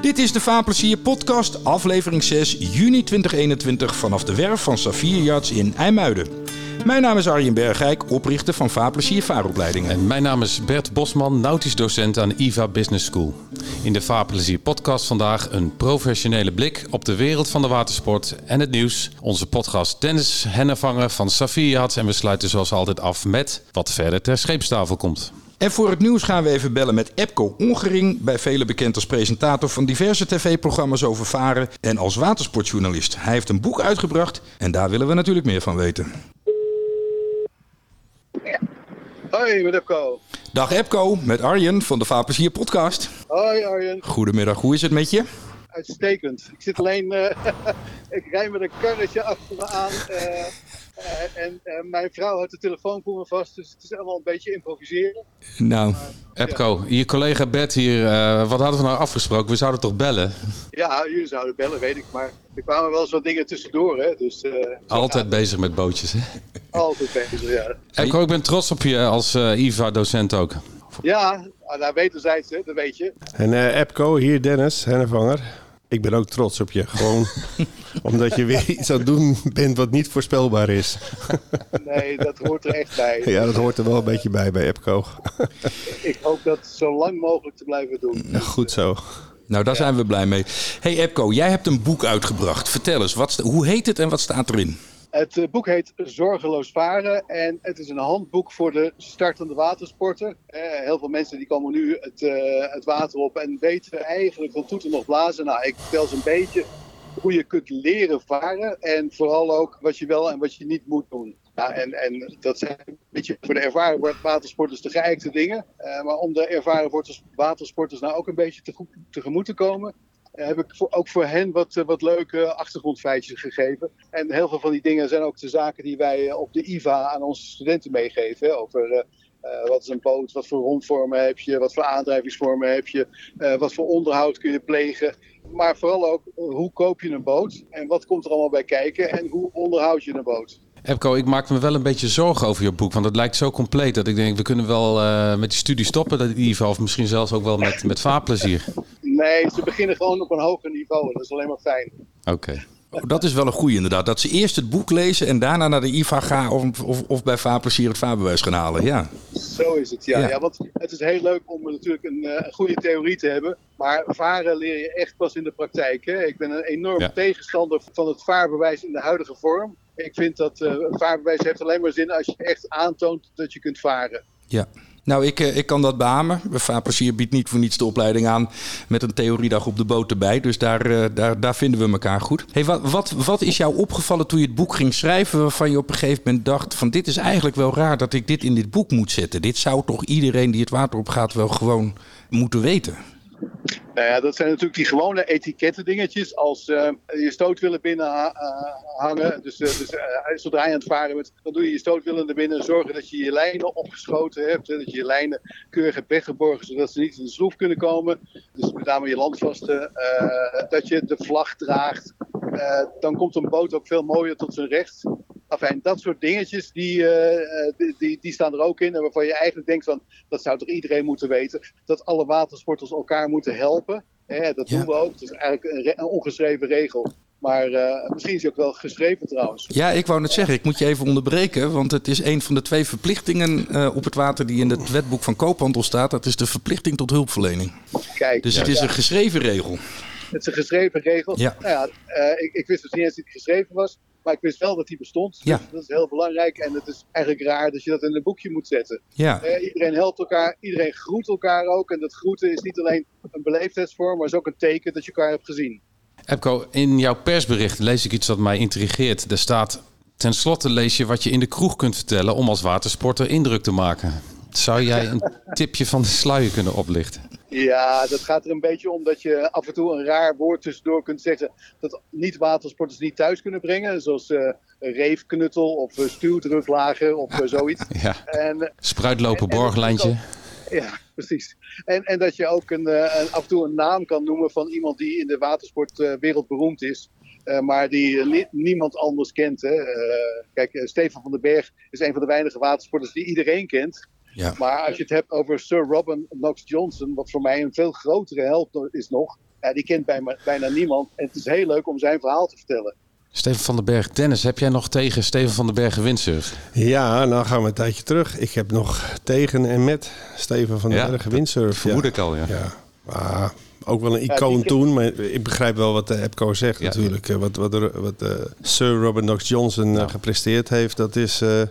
Dit is de Vaarplezier podcast, aflevering 6, juni 2021 vanaf de werf van Safir Yachts in IJmuiden. Mijn naam is Arjen Bergijk, oprichter van Vaarplezier Vaaropleidingen. En mijn naam is Bert Bosman, nautisch docent aan IVA Business School. In de Vaarplezier podcast vandaag een professionele blik op de wereld van de watersport en het nieuws. Onze podcast Dennis Hennevanger van Safir Yachts en we sluiten zoals altijd af met wat verder ter scheepstafel komt. En voor het nieuws gaan we even bellen met Epco Ongering, bij velen bekend als presentator van diverse tv-programma's over varen en als watersportjournalist. Hij heeft een boek uitgebracht en daar willen we natuurlijk meer van weten. Hoi, met Epco. Dag Epco, met Arjen van de Vaarplezier podcast. Hoi Arjen. Goedemiddag, hoe is het met je? Uitstekend. Ik zit alleen, uh, ik rij met een karretje achter me aan. Uh, uh, en mijn vrouw houdt de telefoon voor me vast, dus het is allemaal een beetje improviseren. Nou, Epco, je collega Bert hier, wat hadden we nou afgesproken? We zouden toch bellen? Ja, jullie zouden bellen, weet ik, maar er kwamen wel eens wat dingen tussendoor. Hè? Dus, Altijd bezig met bootjes, hè? Altijd bezig, ja. Epco, ik ben trots op je als IVA-docent ook. Ja, nou, wederzijds, hè, dat weet je. En uh, Epco, hier Dennis, Hennevanger. Ik ben ook trots op je. Gewoon omdat je weer iets aan het doen bent wat niet voorspelbaar is. nee, dat hoort er echt bij. Ja, dat hoort er wel een beetje bij bij Epco. ik hoop dat zo lang mogelijk te blijven doen. Goed zo. Nou, daar zijn we blij mee. Hey Epco, jij hebt een boek uitgebracht. Vertel eens, wat, hoe heet het en wat staat erin? Het boek heet Zorgeloos Varen en het is een handboek voor de startende watersporter. heel veel mensen die komen nu het, uh, het water op en weten eigenlijk van toeten nog blazen. Nou, ik vertel ze een beetje hoe je kunt leren varen en vooral ook wat je wel en wat je niet moet doen. Ja, en, en dat zijn een beetje voor de ervaren watersporters de geëikte dingen. Maar om de ervaren watersporters nou ook een beetje te, tegemoet te komen, heb ik ook voor hen wat, eh, wat leuke achtergrondfeitjes gegeven. En heel veel van die dingen zijn ook de zaken die wij op de IVA aan onze studenten meegeven. over uh, wat is een boot, wat voor rondvormen heb je, wat voor aandrijvingsvormen heb je, wat voor onderhoud kun je plegen. Maar vooral ook hoe koop je een boot en wat komt er allemaal bij kijken en hoe onderhoud je een boot. Epco, ik maak me wel een beetje zorgen over je boek. Want het lijkt zo compleet dat ik denk, we kunnen wel uh, met die studie stoppen, dat IVA, of misschien zelfs ook wel met, met vaarplezier. Nee, ze beginnen gewoon op een hoger niveau. Dat is alleen maar fijn. Oké. Okay. Oh, dat is wel een goede inderdaad. Dat ze eerst het boek lezen en daarna naar de IVA gaan of, of, of bij vaarplezier het vaarbewijs gaan halen. Ja. Zo is het, ja. ja. ja want het is heel leuk om natuurlijk een, een, goede theorie te hebben. Maar varen leer je echt pas in de praktijk. Hè? Ik ben een enorm ja. tegenstander van het vaarbewijs in de huidige vorm. Ik vind dat uh, een vaarbewijs heeft alleen maar zin als je echt aantoont dat je kunt varen. Ja. Nou, ik, ik kan dat beamen. Vaarplezier biedt niet voor niets de opleiding aan met een theoriedag op de boot erbij. Dus daar, daar, daar vinden we elkaar goed. Hey, wat, wat, wat is jou opgevallen toen je het boek ging schrijven waarvan je op een gegeven moment dacht van dit is eigenlijk wel raar dat ik dit in dit boek moet zetten. Dit zou toch iedereen die het water op gaat wel gewoon moeten weten? Nou ja, dat zijn natuurlijk die gewone etiketten dingetjes als uh, je stootwillen binnen uh, hangen. Dus, uh, zodra je aan het varen bent, dan doe je je stootwillen er binnen. Zorgen dat je je lijnen opgeschoten hebt. Hè, dat je je lijnen keurig hebt weggeborgen, zodat ze niet in de sloef kunnen komen. Dus met name je landvasten. dat je de vlag draagt. dan komt een boot ook veel mooier tot zijn recht. Enfin, dat soort dingetjes, die, die, die staan er ook in. En waarvan je eigenlijk denkt van, dat zou toch iedereen moeten weten. Dat alle watersporters elkaar moeten helpen. Hè, dat doen we ook. Het is eigenlijk een, een ongeschreven regel. Maar uh, misschien is hij ook wel geschreven trouwens. Ja, ik wou net zeggen, ik moet je even onderbreken. Want het is een van de twee verplichtingen uh, op het water die in het wetboek van koophandel staat. Dat is de verplichting tot hulpverlening. Kijk, dus ja, het is ja. een geschreven regel. Het is een geschreven regel. Ja. Nou ja, uh, ik, ik, wist dus niet eens dat hij geschreven was. Maar ik wist wel dat die bestond. Ja. Dus dat is heel belangrijk. En het is eigenlijk raar dat je dat in een boekje moet zetten. Ja. Uh, iedereen helpt elkaar. Iedereen groet elkaar ook. En dat groeten is niet alleen een beleefdheidsvorm. Maar is ook een teken dat je elkaar hebt gezien. Epco, in jouw persbericht lees ik iets dat mij intrigeert. Er staat... Ten slotte lees je wat je in de kroeg kunt vertellen om als watersporter indruk te maken. Zou jij een tipje van de sluier kunnen oplichten? Ja, dat gaat er een beetje om dat je af en toe een raar woord tussendoor kunt zeggen dat niet-watersporters niet thuis kunnen brengen. Zoals uh, reefknuttel of uh, stuwdruklager of uh, zoiets. Ja. En, Spruitlopen borglijntje. Ja, precies. En, en dat je ook een, een, af en toe een naam kan noemen van iemand die in de watersportwereld beroemd is. Uh, maar die niemand anders kent. Hè. Uh, kijk, Stefan van den Berg is een van de weinige watersporters die iedereen kent. Ja. Maar als je het hebt over Sir Robin Knox Johnson, wat voor mij een veel grotere held is nog. ja, die kent bijna, bijna niemand. En het is heel leuk om zijn verhaal te vertellen. Steven van den Berg, Dennis, heb jij nog tegen Steven van den Berg windsurf? Ja, nou gaan we een tijdje terug. Ik heb nog tegen en met Steven van den Ja, Bergen windsurf. Vermoed ja. ik al, ja. Ja, maar ook wel een icoon toen. Maar ik begrijp wel wat de Epco zegt Ja. natuurlijk. Eh, Wat, wat, wat eh, Sir Robert Knox Johnson eh, gepresteerd heeft, dat is... eh,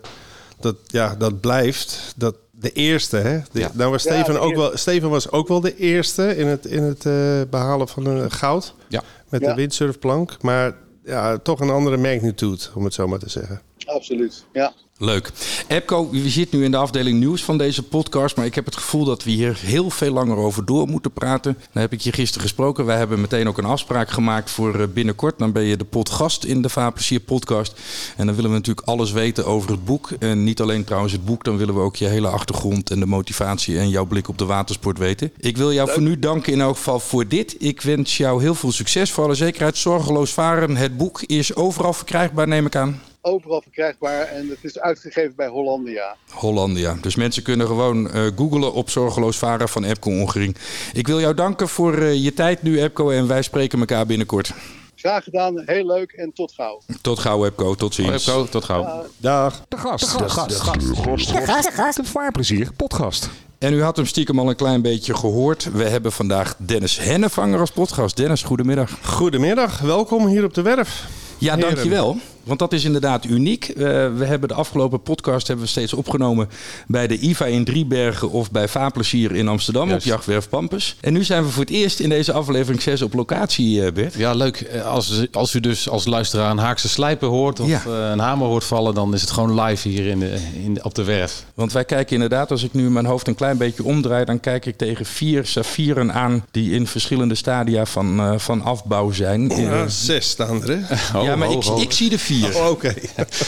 dat, ja, dat blijft. Dat, de eerste, hè? De- Ja. Nou was Steven ook wel... Steven was ook wel de eerste in het, in het eh, behalen van een goud. Ja. Met Ja. de windsurfplank. Maar ja, toch een andere magnitude, om het zo maar te zeggen. Absoluut, ja. Leuk. Epco, we zitten nu in de afdeling nieuws van deze podcast. Maar ik heb het gevoel dat we hier heel veel langer over door moeten praten. Dan heb ik je gisteren gesproken. Wij hebben meteen ook een afspraak gemaakt voor eh, binnenkort. Dan ben je de potgast in de Vaarplezier podcast. En dan willen we natuurlijk alles weten over het boek. En niet alleen trouwens het boek. Dan willen we ook je hele achtergrond en de motivatie en jouw blik op de watersport weten. Ik wil jou voor nu danken in elk geval voor dit. Ik wens jou heel veel succes. Voor alle zekerheid, zorgeloos varen. Het boek is overal verkrijgbaar, neem ik aan. Overal verkrijgbaar en het is uitgegeven bij Hollandia. Hollandia. Dus mensen kunnen gewoon eh googlen op Zorgeloos Varen van Epco Ongering. Ik wil jou danken voor eh, je tijd nu, Epco. En wij spreken elkaar binnenkort. Graag gedaan, heel leuk en tot gauw. Tot gauw, Epco. Tot ziens. Epco, tot gauw. Dag. De gast. De gast. De gast. De gast. De vaarplezier podcast. En u had hem stiekem al een klein beetje gehoord. We hebben vandaag Dennis Hennevanger als podcast. Dennis, goedemiddag. Goedemiddag, welkom hier op de werf. Ja, Heren. dankjewel. Want dat is inderdaad uniek. Eh, we hebben de afgelopen podcast hebben we steeds opgenomen bij de IVA in Driebergen of bij Vaarplezier in Amsterdam Juist. op Jachtwerf Pampus. En nu zijn we voor het eerst in deze aflevering 6 op locatie, eh, Bert. Ja, leuk. Eh, Als, als u dus als luisteraar een Haakse slijper hoort of Ja. eh, een hamer hoort vallen, dan is het gewoon live hier in de, in op de werf. Want wij kijken inderdaad, als ik nu mijn hoofd een klein beetje omdraai, dan kijk ik tegen vier saffieren aan die in verschillende stadia van, eh, van afbouw zijn. Ja, zes staan er, hè? ja, maar ho, ik, ho. ik zie de vier. Oh, Oké.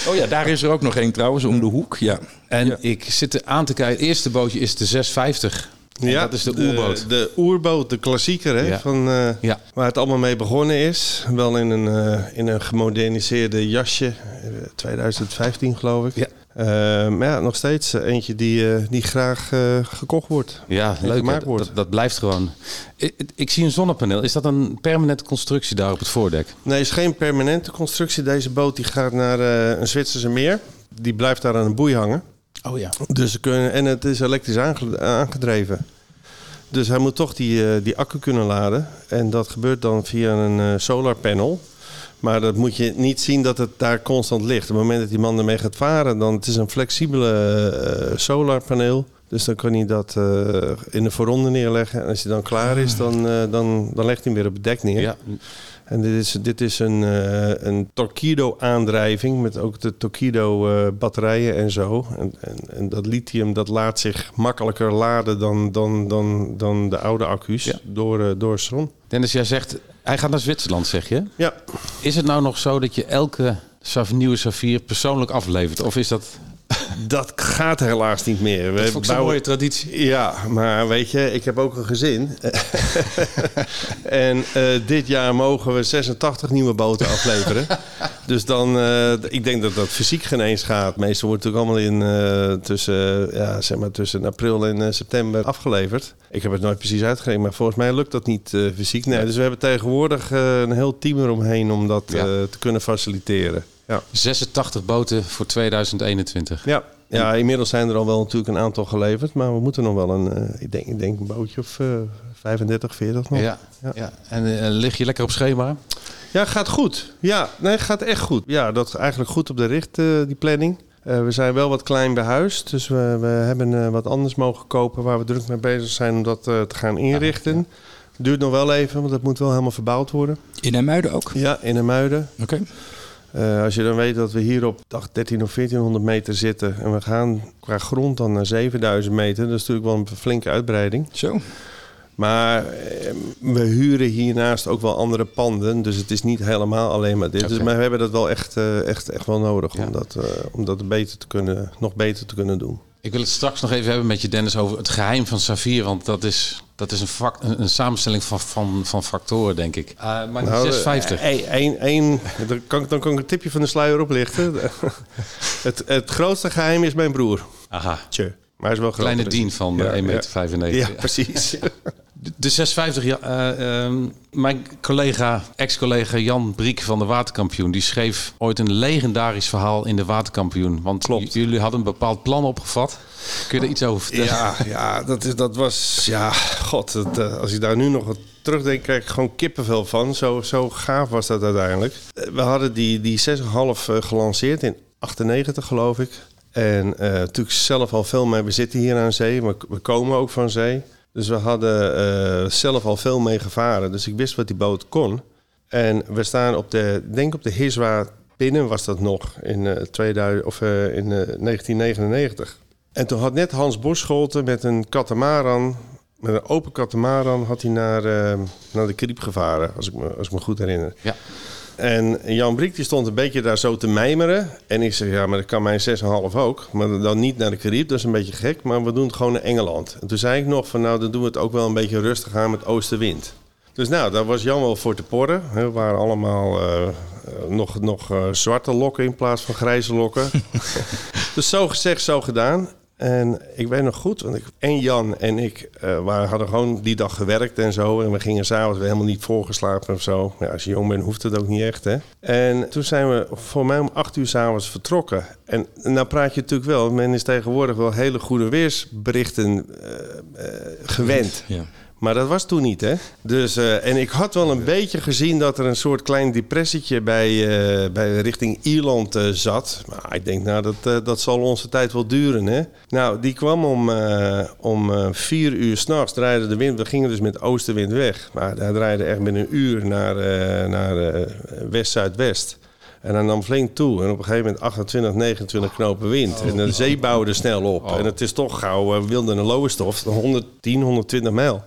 Oh ja, daar is er ook nog één trouwens, om de hoek. Ja. En Ja. ik zit er aan te kijken. Het eerste bootje is de 650. En dat is de oerboot. De, oerboot, de klassieker, hè? Ja. Van, eh, Ja. Waar het allemaal mee begonnen is. Wel in een, eh, in een gemoderniseerde jasje. eh, 2015, geloof ik. Ja. Eh, maar ja, nog steeds eh, eentje die, eh, die graag gekocht wordt. Ja, leuk. gemaakt hè. wordt. Dat, dat blijft gewoon. Ik, ik zie een zonnepaneel. Is dat een permanente constructie daar op het voordek? Nee, is geen permanente constructie. Deze boot die gaat naar een Zwitserse meer. Die blijft daar aan een boei hangen. Oh ja. Dus ze kunnen, en het is elektrisch aange- aangedreven. Dus hij moet toch die, die accu kunnen laden. En dat gebeurt dan via een solar panel. Maar dat moet je niet zien dat het daar constant ligt. Op het moment dat die man ermee gaat varen, dan het is een flexibele eh solarpaneel. Dus dan kan hij dat eh, in de voorronde neerleggen. En als hij dan klaar is, dan, eh, dan, dan legt hij hem weer op het dek neer. Ja, En dit is, dit is een, een Torqeedo-aandrijving met ook de Torqeedo-batterijen en zo. En, en, en dat lithium dat laat zich makkelijker laden dan, dan, dan, dan de oude accu's Ja. door, door zon. Dennis, jij zegt, hij gaat naar Zwitserland, zeg je? Ja, Is het nou nog zo dat je elke nieuwe Safir persoonlijk aflevert? Of is dat... dat gaat helaas niet meer. Dat vond ik zo'n mooie traditie. Ja, maar weet je, ik heb ook een gezin. en eh, dit jaar mogen we 86 nieuwe boten afleveren. dus dan, eh, ik denk dat dat fysiek geen eens gaat. Meestal wordt het ook allemaal in eh, tussen, ja, zeg maar tussen april en eh, september afgeleverd. Ik heb het nooit precies uitgerekend, maar volgens mij lukt dat niet fysiek. Nee, dus we hebben tegenwoordig een heel team eromheen om dat Ja. te kunnen faciliteren. Ja. 86 boten voor 2021. Ja. ja, inmiddels zijn er al wel natuurlijk een aantal geleverd. Maar we moeten nog wel een, ik, denk, ik denk een bootje of eh 35, 40 nog. Ja, Ja. En lig je lekker op schema? Ja, gaat goed. Ja, nee, gaat echt goed. Ja, dat is eigenlijk goed op de richt, eh, die planning. Eh, we zijn wel wat klein bij huis, dus we, we hebben eh, wat anders mogen kopen waar we druk mee bezig zijn om dat te gaan inrichten. Duurt nog wel even, want dat moet wel helemaal verbouwd worden. In Hermuiden ook? Ja, in de Muiden. Oké. Als je dan weet dat we hier op dag 13 of 1400 meter zitten en we gaan qua grond dan naar 7000 meter, dat is natuurlijk wel een flinke uitbreiding. Zo. Maar eh, we huren hiernaast ook wel andere panden. Dus het is niet helemaal alleen maar dit. Dus, maar we hebben dat wel echt, eh, echt, echt wel nodig Ja. om dat, eh, om dat beter te kunnen, nog beter te kunnen doen. Ik wil het straks nog even hebben met je Dennis over het geheim van Safir. Want dat is, dat is een, fac- een, een samenstelling van, van, van factoren, denk ik. Uh, maar die 650. eh, één- dan, kan, ik- dan kan ik een tipje van de sluier oplichten. het, het grootste geheim is mijn broer. Aha. Tje. Maar hij is wel groter. Kleine Dien van Ja, eh, 1,95 meter. Ja, precies. De 650, ja, eh, ehm, mijn collega, ex-collega Jan Briek van de Waterkampioen, die schreef ooit een legendarisch verhaal in de Waterkampioen. Want Klopt. jullie hadden een bepaald plan opgevat. Kun je er iets over vertellen? Ja, ja dat, is, dat was... Ja, god, dat, eh, als ik daar nu nog wat terugdenk, krijg ik gewoon kippenvel van. Zo, zo gaaf was dat uiteindelijk. We hadden die, die 6,5 eh, gelanceerd in 98, geloof ik. En eh, natuurlijk zelf al veel mee. We zitten hier aan zee, maar we komen ook van zee. Dus we hadden eh, zelf al veel mee gevaren. Dus ik wist wat die boot kon. En we staan op de, denk op de Hiswa binnen was dat nog in, eh 2000, of, eh, in eh, 1999. En toen had net Hans Boscholten met een katamaran, met een open katamaran, had hij naar, naar de Caribe gevaren, als ik, me, als ik me goed herinner. Ja. En Jan Briek die stond een beetje daar zo te mijmeren. En ik zeg, ja, maar dat kan mijn 6,5 ook. Maar dan niet naar de Caribe, dat is een beetje gek. Maar we doen het gewoon naar Engeland. En toen zei ik nog van, nou, dan doen we het ook wel een beetje rustig aan met oostenwind. Dus nou, daar was Jan wel voor te porren. We waren allemaal eh, eh, nog, nog eh, zwarte lokken in plaats van grijze lokken. dus zo gezegd, zo gedaan. En ik weet nog goed, want ik, en Jan en ik eh, waren, hadden gewoon die dag gewerkt en zo. En we gingen s'avonds helemaal niet voorgeslapen of zo. Ja, als je jong bent hoeft het ook niet echt, hè. En toen zijn we voor mij om acht uur s'avonds vertrokken. En nou praat je natuurlijk wel, men is tegenwoordig wel hele goede weersberichten eh, eh, gewend. Ja. Maar dat was toen niet, hè? Dus, eh, en ik had wel een beetje gezien dat er een soort klein depressietje bij, eh, bij richting Ierland eh, zat. Maar ik denk, nou, dat, dat zal onze tijd wel duren, hè? Nou, die kwam om, om vier uur s'nachts, draaide de wind. We gingen dus met oostenwind weg. Maar hij draaide echt binnen een uur naar, naar west-zuidwest. En dan nam flink toe. En op een gegeven moment 28, 29 knopen wind. En de zee bouwde snel op. En het is toch gauw uh, wilde een lowenstof. 110, 120 mijl.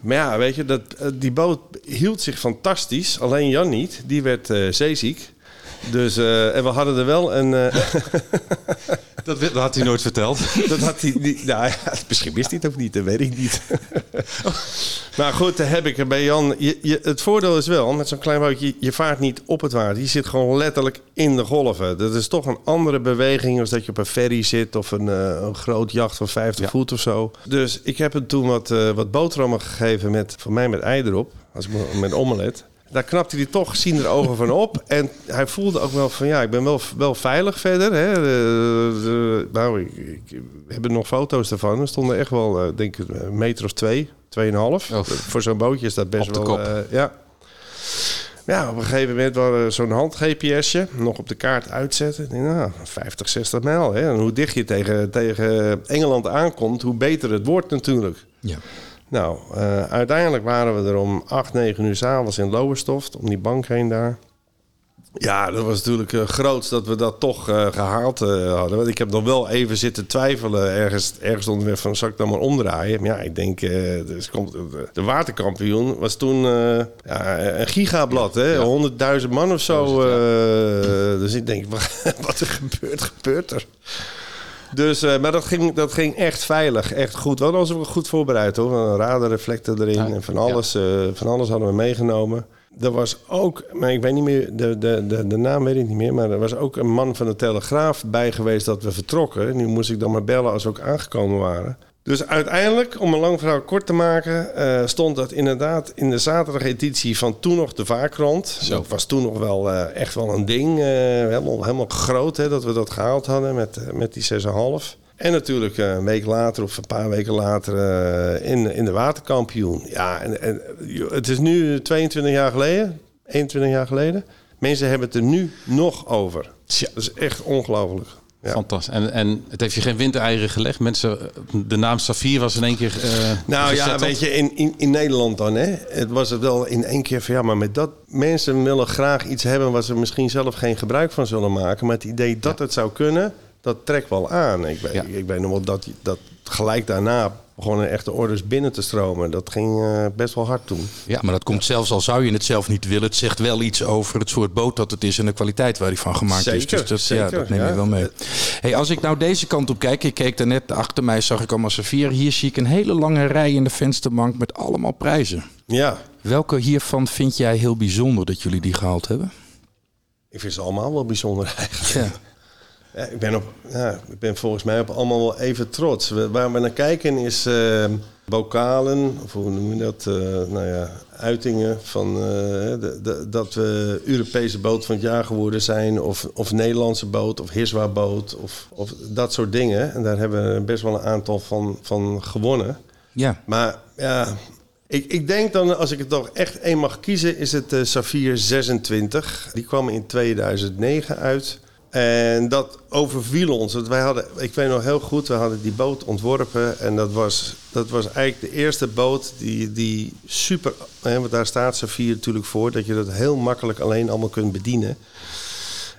Maar ja, weet je, dat, eh, die boot hield zich fantastisch. Alleen Jan niet. Die werd eh, zeeziek. Dus, eh, en we hadden er wel een... eh, Dat, dat had hij nooit verteld. dat had hij niet. Nou ja, misschien wist hij het ook niet, dat weet ik niet. maar goed, daar heb ik er bij Jan. Je, je, het voordeel is wel, met zo'n klein bootje, je vaart niet op het water. Je zit gewoon letterlijk in de golven. Dat is toch een andere beweging als dat je op een ferry zit of een, eh, een groot jacht van 50 Ja. voet of zo. Dus ik heb hem toen wat, wat boterhammen gegeven met, voor mij met ei erop, als ik, me- met omelet. Daar knapte hij toch zien er ogen van op. En hij voelde ook wel van ja, ik ben wel, wel veilig verder. Hè. De- de- nou, ik, ik- we hebben nog foto's daarvan. Er stonden echt wel, eh, denk ik, een meter of twee, tweeënhalf. Voor zo'n bootje is dat best wel. eh, ja. Ja, op een gegeven moment was er zo'n hand-GPSje nog op de kaart uitzetten. Denk, nou, 50, 60 mijl. Hè. En hoe dicht je tegen, tegen Engeland aankomt, hoe beter het wordt natuurlijk. Ja. Nou, eh, uiteindelijk waren we er om 8, 9 uur s'avonds in Lowestoft, om die bank heen daar. Ja, dat was natuurlijk uh, groots dat we dat toch eh, gehaald eh, hadden. Want ik heb nog wel even zitten twijfelen ergens, ergens onderweg van, zal ik dan maar omdraaien? Maar ja, ik denk, dus komt, de, waterkampioen was toen ja, een gigablad, hè? Ja. 100.000 man of zo. Dus ik denk, wat er gebeurt, gebeurt er. Dus, eh, maar dat ging, dat ging echt veilig, echt goed. We hadden ons goed voorbereid hoor. Een radarreflector erin Ja, en van alles, eh, van alles hadden we meegenomen. Er was ook, maar ik weet niet meer, de, de, de, de naam weet ik niet meer, maar er was ook een man van de Telegraaf bij geweest dat we vertrokken. Nu moest ik dan maar bellen als we ook aangekomen waren. Dus uiteindelijk, om een lang verhaal kort te maken, eh, stond dat inderdaad in de zaterdageditie van toen nog de Vaarkrant. Zo. Dat was toen nog wel eh, echt wel een ding, eh, helemaal, helemaal groot hè, dat we dat gehaald hadden met, met die 6,5. En natuurlijk een week later of een paar weken later in, in de waterkampioen. Ja, en, en het is nu 22 jaar geleden, 21 jaar geleden. Mensen hebben het er nu nog over. Dat is echt ongelooflijk. Ja. Fantastisch. En, en het heeft je geen windeieren gelegd. Mensen, de naam Safir was in één keer. eh, Nou ja, gezetteld. weet je, in, in, in Nederland dan, hè? Het was het wel in één keer van ja, maar met dat mensen willen graag iets hebben waar ze misschien zelf geen gebruik van zullen maken. Maar het idee dat het zou kunnen, dat trekt wel aan. Ik weet, Ja. ik weet nog wel dat, dat gelijk daarna begonnen echte orders binnen te stromen. Dat ging eh, best wel hard toen. Ja, maar dat komt zelfs al zou je het zelf niet willen. Het zegt wel iets over het soort boot dat het is en de kwaliteit waar die van gemaakt is. Dus dat, ja, zeker, dat neem ja. je wel mee. Hey, als ik nou deze kant op kijk, ik keek daarnet achter mij, zag ik allemaal Safir. Hier zie ik een hele lange rij in de vensterbank met allemaal prijzen. Ja, Welke hiervan vind jij heel bijzonder dat jullie die gehaald hebben? ik vind ze allemaal wel bijzonder eigenlijk. Ja. Ja, ik, ben op, ja, ik ben volgens mij op allemaal wel even trots. We- Waar we naar kijken is... eh, bokalen, of hoe noem je dat, eh, nou ja, uitingen van eh, de, de, dat we Europese boot van het jaar geworden zijn, of, of Nederlandse boot, of Hiswa boot, of, of dat soort dingen. En daar hebben we best wel een aantal van, van gewonnen. Ja. Maar ja, ik, ik denk dan, als ik het toch echt één mag kiezen, is het de Safir 26. Die kwam in 2009 uit. En dat overviel ons. Want wij hadden, ik weet nog heel goed, we hadden die boot ontworpen. En dat was, dat was eigenlijk de eerste boot die, die super... Hè, want daar staat Safir natuurlijk voor, dat je dat heel makkelijk alleen allemaal kunt bedienen.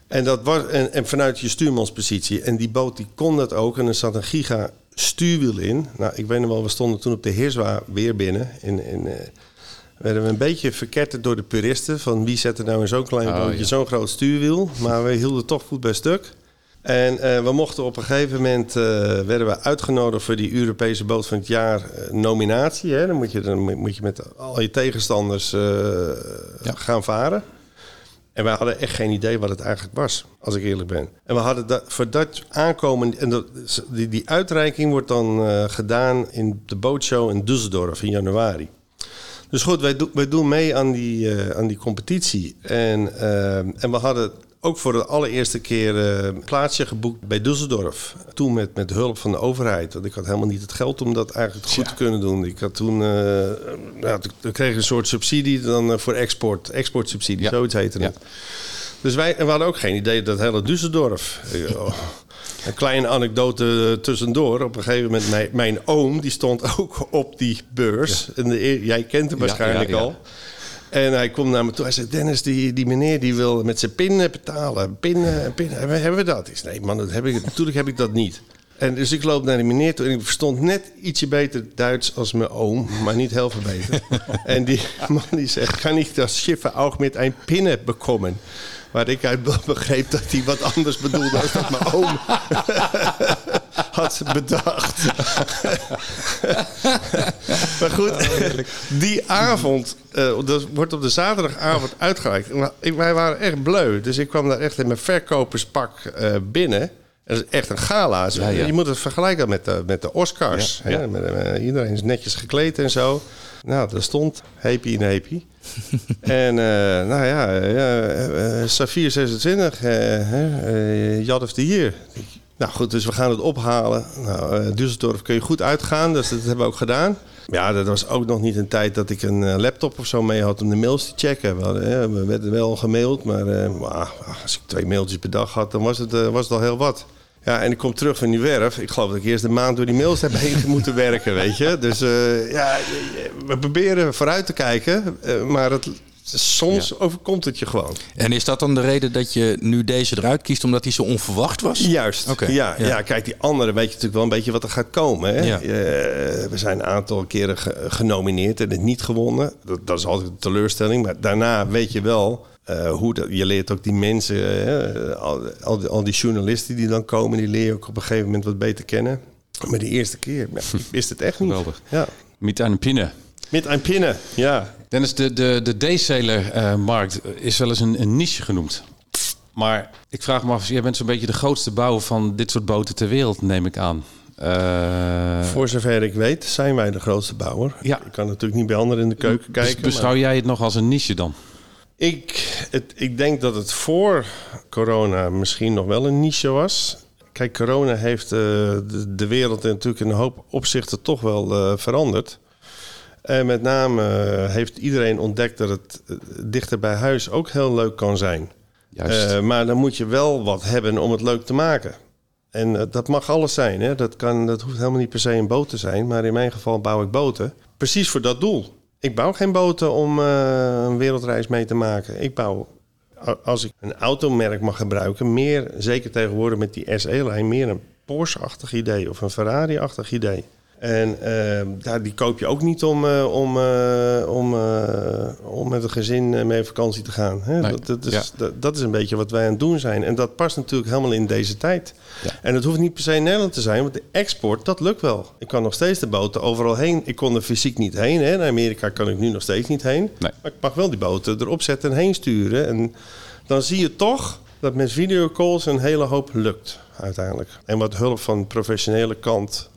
En, dat was, en, en vanuit je stuurmanspositie. En die boot die kon dat ook. En er zat een giga stuurwiel in. Nou, ik weet nog wel, we stonden toen op de Heerswa weer binnen. In, in, eh, werden we een beetje verketterd door de puristen. Van wie zet er nou in zo'n klein Oh, bootje ja. zo'n groot stuurwiel. Maar we hielden toch goed bij stuk. En eh, we mochten op een gegeven moment eh, werden we uitgenodigd voor die Europese boot van het jaar eh, nominatie. Hè? Dan, moet je, dan moet je met al je tegenstanders gaan varen. En wij hadden echt geen idee wat het eigenlijk was, als ik eerlijk ben. En we hadden dat, voor dat aankomen, en dat, die, die uitreiking wordt dan gedaan in de bootshow in Düsseldorf in januari. Dus goed, wij, doen wij doen mee aan die, eh, aan die competitie. En, eh, en we hadden ook voor de allereerste keer eh, een plaatsje geboekt bij Düsseldorf. Toen met, met hulp van de overheid. Want ik had helemaal niet het geld om dat eigenlijk goed te kunnen doen. Ik had toen, eh nou, toen kreeg een soort subsidie dan voor export. Exportsubsidie, Ja. zoiets heette Ja. het. Dus wij en we hadden ook geen idee dat hele Düsseldorf. Een kleine anekdote eh, tussendoor. Op een gegeven moment, mijn, mijn oom, die stond ook op die beurs. En de, eer- jij kent hem waarschijnlijk al. En hij komt naar me toe. Hij zegt, Dennis, die, die meneer die wil met zijn pin betalen. Pin, pin, hebben, hebben we dat? Ik zei, nee man, dat heb ik, natuurlijk heb ik dat niet. En dus ik loop naar die meneer toe en ik verstond net ietsje beter Duits als mijn oom, maar niet heel veel beter. en die man die zegt, kan ik dat schiffe ook met een pinne bekomen? Waar ik uit begreep dat hij wat anders bedoelde dan dat mijn oom had bedacht. maar goed, die avond, eh, dat wordt op de zaterdagavond uitgereikt. Wij waren echt bleu, dus ik kwam daar echt in mijn verkoperspak eh, binnen. Dat is echt een gala. Ja, ja. Je moet het vergelijken met de, met de Oscars. Ja, hè? ja. Met, eh, iedereen is netjes gekleed en zo. Nou, daar stond Happy in Happy. en eh, nou ja, eh, Safir 26, eh hè, eh, Yacht of the Year. Nou goed, dus we gaan het ophalen. Nou, Düsseldorf kun je goed uitgaan, dus dat hebben we ook gedaan. Ja, dat was ook nog niet een tijd dat ik een eh, laptop of zo mee had om de mails te checken. We, we werden wel gemaild, maar eh, maar als ik twee mailtjes per dag had, dan was het, eh, was het al heel wat. Ja, en ik kom terug van die werf. Ik geloof dat ik eerst een maand door die mails heb heen moeten werken, weet je. Dus ja, we proberen vooruit te kijken, maar het, soms overkomt het je gewoon. En is dat dan de reden dat je nu deze eruit kiest omdat hij zo onverwacht was? Juist. Ja, ja. ja. kijk, die andere weet je natuurlijk wel een beetje wat er gaat komen. Hè? Ja. Eh, we zijn een aantal keren ge- genomineerd en het niet gewonnen. Dat, dat is altijd een teleurstelling. Maar daarna weet je wel eh, hoe dat, je leert ook die mensen, eh, al, al, die- al die journalisten die dan komen, die leer je ook op een gegeven moment wat beter kennen. Maar die eerste keer ja, wist het echt niet. Geweldig. Ja. Pinne. Met een pinnen, ja. Dennis, de, de, de D-seler-markt is wel eens een, een niche genoemd. Maar ik vraag me af, jij bent zo'n beetje de grootste bouwer van dit soort boten ter wereld, neem ik aan. Eh, Voor zover ik weet zijn wij de grootste bouwer. Ja. Ik kan natuurlijk niet bij anderen in de keuken dus kijken. maar- beschouw jij het nog als een niche dan? Ik, het, ik denk dat het voor corona misschien nog wel een niche was. Kijk, corona heeft eh, de, de wereld natuurlijk in een hoop opzichten toch wel eh, veranderd. En met name eh, heeft iedereen ontdekt dat het eh, dichter bij huis ook heel leuk kan zijn. Juist. Eh, maar dan moet je wel wat hebben om het leuk te maken. En dat mag alles zijn. Hè? Dat, kan, dat hoeft helemaal niet per se een boot te zijn. Maar in mijn geval bouw ik boten. Precies voor dat doel. Ik bouw geen boten om een wereldreis mee te maken. Ik bouw, als ik een automerk mag gebruiken, meer, zeker tegenwoordig met die SE-lijn, meer een Porsche-achtig idee of een Ferrari-achtig idee. En eh, daar, die koop je ook niet om, eh, om, eh, om, eh, om met een gezin mee op vakantie te gaan. Hè? Nee, Dat, dat, is, ja. dat, dat is een beetje wat wij aan het doen zijn. En dat past natuurlijk helemaal in deze tijd. Ja. En het hoeft niet per se in Nederland te zijn, want de export, dat lukt wel. Ik kan nog steeds de boten overal heen. Ik kon er fysiek niet heen. Hè? Naar Amerika kan ik nu nog steeds niet heen. Nee. Maar ik mag wel die boten erop zetten en heen sturen. En dan zie je toch dat met videocalls een hele hoop lukt uiteindelijk. En wat hulp van de professionele kant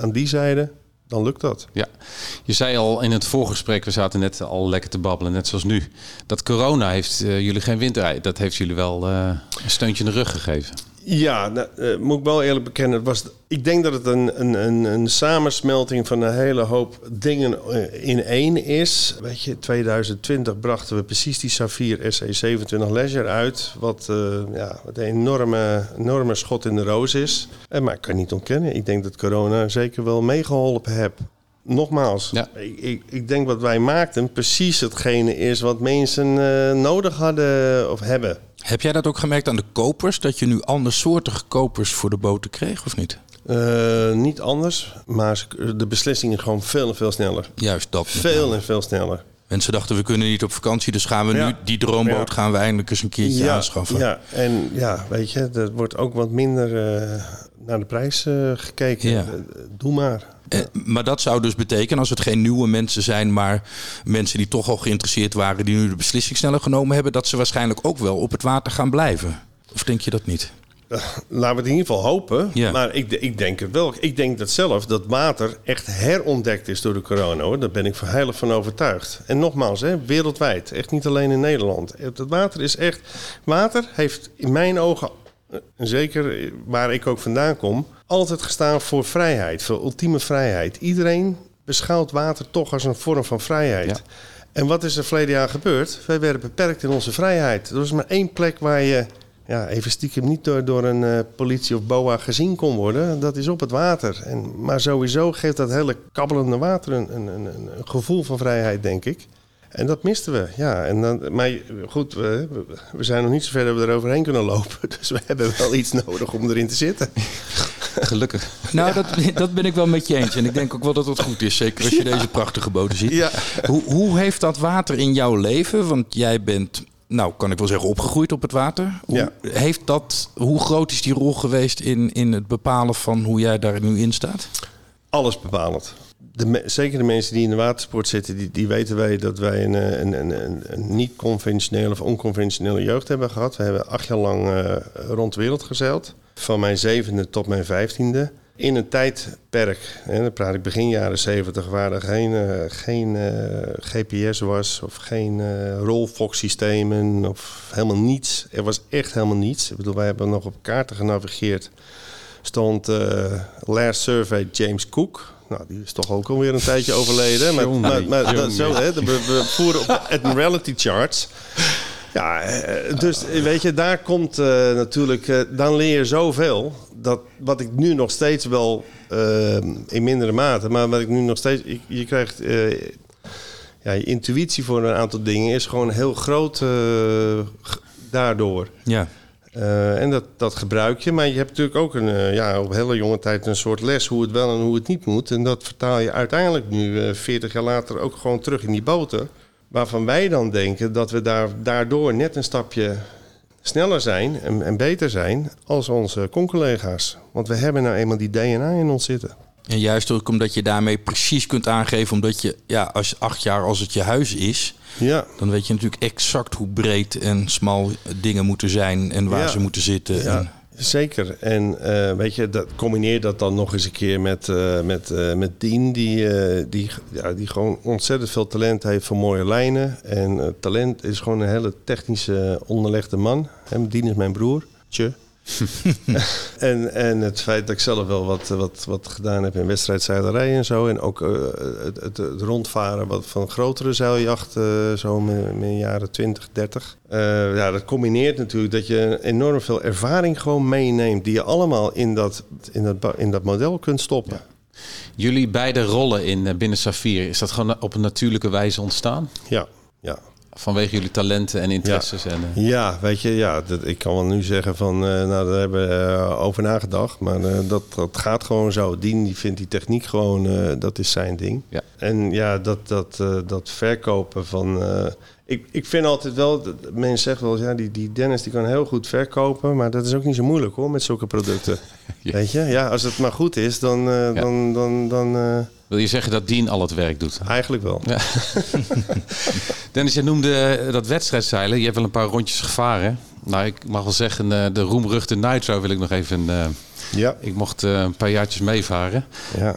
aan die zijde, dan lukt dat. Ja, je zei al in het voorgesprek, we zaten net al lekker te babbelen, net zoals nu. Dat corona heeft uh, jullie geen winter, dat heeft jullie wel uh, een steuntje in de rug gegeven. Ja, nou, uh, moet ik wel eerlijk bekennen. Het was, ik denk dat het een, een, een, samensmelting van een hele hoop dingen in één is. Weet je, 2020 brachten we precies die Safir SE27 Leisure uit. Wat, uh, ja, wat een enorme, enorme schot in de roos is. En, maar ik kan niet ontkennen. Ik denk dat corona zeker wel meegeholpen heeft. Nogmaals, ja. ik, ik, ik, denk wat wij maakten precies hetgene is wat mensen uh, nodig hadden of hebben. Heb jij dat ook gemerkt aan de kopers? Dat je nu andersoortige kopers voor de boten kreeg of niet? Uh, niet anders, maar de beslissingen gewoon veel en veel sneller. Juist dat. Veel en veel sneller. Mensen dachten we kunnen niet op vakantie, dus gaan we ja. nu die droomboot ja. gaan we eindelijk eens een keertje aanschaffen. Ja, en ja, weet je, er wordt ook wat minder uh, naar de prijs gekeken. Doe maar. Eh, maar dat zou dus betekenen, als het geen nieuwe mensen zijn, maar mensen die toch al geïnteresseerd waren, die nu de beslissing sneller genomen hebben, dat ze waarschijnlijk ook wel op het water gaan blijven. Of denk je dat niet? Uh, laten we het in ieder geval hopen. Ja. Maar ik, ik, denk het wel. Ik denk dat zelf dat water echt herontdekt is door de corona. Hoor. Daar ben ik heilig van overtuigd. En nogmaals, hè, wereldwijd. Echt niet alleen in Nederland. Het water is echt... Water heeft in mijn ogen, zeker waar ik ook vandaan kom... altijd gestaan voor vrijheid. Voor ultieme vrijheid. Iedereen beschouwt water toch als een vorm van vrijheid. Ja. En wat is er verleden jaar gebeurd? Wij werden beperkt in onze vrijheid. Er was maar één plek waar je ja, even stiekem niet door, door een uh, politie of BOA gezien kon worden. Dat is op het water. En, maar sowieso geeft dat hele kabbelende water een, een, een, een gevoel van vrijheid, denk ik. En dat misten we, ja. En dan, maar goed, we, we zijn nog niet zo ver dat we eroverheen kunnen lopen. Dus we hebben wel iets nodig om erin te zitten. Gelukkig. Nou, dat, dat ben ik wel met je eens. En ik denk ook wel dat het goed is. Zeker als je ja. deze prachtige boten ziet. Ja. Hoe, hoe heeft dat water in jouw leven? Want jij bent nou, kan ik wel zeggen, opgegroeid op het water. Hoe, Ja. heeft dat, hoe groot is die rol geweest in, in het bepalen van hoe jij daar nu in staat? Alles bepalend. De, zeker de mensen die in de watersport zitten, die, die weten wij dat wij een, eh, een, een, een, niet-conventionele of onconventionele jeugd hebben gehad. We hebben acht jaar lang uh, rond de wereld gezeild. Van mijn zevende tot mijn vijftiende. In een tijdperk, en dan praat ik begin jaren 70, waar er geen, uh, geen GPS was of geen uh, rolfox-systemen of helemaal niets. Er was echt helemaal niets. Ik bedoel, wij hebben nog op kaarten genavigeerd. Stond Last Survey James Cook. Nou, die is toch ook alweer een tijdje overleden. Maar dat, zo, hè, we, we voeren op de Admiralty charts. Ja, dus weet je, daar komt uh, natuurlijk, uh, dan leer je zoveel. Dat wat ik nu nog steeds wel, uh, in mindere mate, maar wat ik nu nog steeds, je, je krijgt, ja, je intuïtie voor een aantal dingen is gewoon heel groot daardoor. Ja. En dat, dat gebruik je, maar je hebt natuurlijk ook een, ja, op hele jonge tijd een soort les hoe het wel en hoe het niet moet. En dat vertaal je uiteindelijk nu, 40 jaar later, ook gewoon terug in die boten. Waarvan wij dan denken dat we daar, daardoor net een stapje sneller zijn en, en beter zijn als onze con-collega's. Want we hebben nou eenmaal die DNA in ons zitten. En juist ook omdat je daarmee precies kunt aangeven, omdat je, ja, als acht jaar als het je huis is, ja. dan weet je natuurlijk exact hoe breed en smal dingen moeten zijn en waar Ja. ze moeten zitten. Ja. En, Zeker. En eh, weet je, dat, combineer dat dan nog eens een keer met, eh, met, eh, met Dien, die, die, ja, die gewoon ontzettend veel talent heeft voor mooie lijnen. En talent is gewoon een hele technische, onderlegde man. En Dien is mijn broer. Tje. en, en het feit dat ik zelf wel wat, wat, wat gedaan heb in wedstrijdzeilerij en zo. En ook eh, het, het, het rondvaren wat van grotere zeiljachten, zo in de jaren 20, 30. Eh, ja, dat combineert natuurlijk dat je enorm veel ervaring gewoon meeneemt. Die je allemaal in dat, in dat, in dat model kunt stoppen. Jullie beide rollen in eh, binnen Safir, is dat gewoon op een natuurlijke wijze ontstaan? Ja, ja. Vanwege jullie talenten en interesses? En, eh, Ja, weet je, ja, dat, ik kan wel nu zeggen van, eh, nou, daar hebben we eh, over nagedacht. Maar dat, dat gaat gewoon zo. Dien die vindt die techniek gewoon, dat is zijn ding. Ja. En ja, dat, dat, dat verkopen van... ik, ik vind altijd wel, mensen zeggen wel, ja, die, die Dennis die kan heel goed verkopen. Maar dat is ook niet zo moeilijk hoor, met zulke producten. Weet je, ja, als het maar goed is, dan, eh, dan, dan, dan eh, Wil je zeggen dat Dien al het werk doet? eigenlijk wel. Dennis, je noemde eh, dat wedstrijdzeilen. Je hebt wel een paar rondjes gevaren. Nou, ik mag wel zeggen, de roemruchte Nitro wil ik nog even... Ja. ik mocht een paar jaartjes meevaren. ja.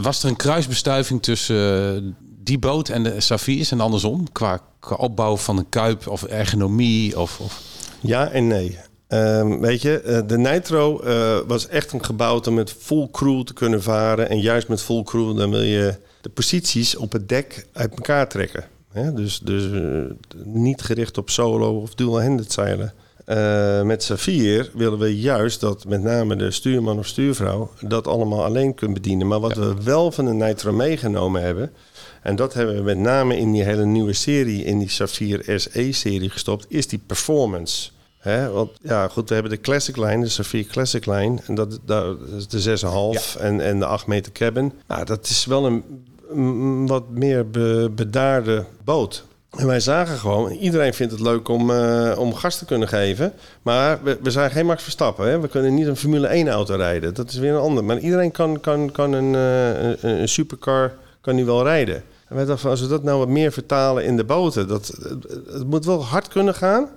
Was er een kruisbestuiving tussen die boot en de Safirs en andersom? Qua, qua opbouw van een kuip of ergonomie? Of, of... Ja en nee. Ehm, weet je, eh, de Nitro eh, was echt een gebouwd om met full crew te kunnen varen. En juist met full crew dan wil je de posities op het dek uit elkaar trekken. Hè? Dus, dus eh, niet gericht op solo of dual-handed zeilen. Met Safir willen we juist dat met name de stuurman of stuurvrouw dat allemaal alleen kunt bedienen. Maar wat we wel van de Nitro meegenomen hebben, en dat hebben we met name in die hele nieuwe serie, in die Safir SE-serie gestopt, is die performance. Want ja, goed, we hebben de Classic Line, de Safir Classic Line. En dat, dat is de 6,5 en, en de 8 meter cabin. Nou, dat is wel een, een wat meer be- bedaarde boot. En wij zagen gewoon, iedereen vindt het leuk om, eh, om gas te kunnen geven. Maar we, we zijn geen Max Verstappen. Hè? We kunnen niet een Formule 1 auto rijden. Dat is weer een ander. Maar iedereen kan, kan, kan een, eh, een, een supercar kan die wel rijden. En wij dachten van, als we dat nou wat meer vertalen in de boten. Dat, het, het moet wel hard kunnen gaan.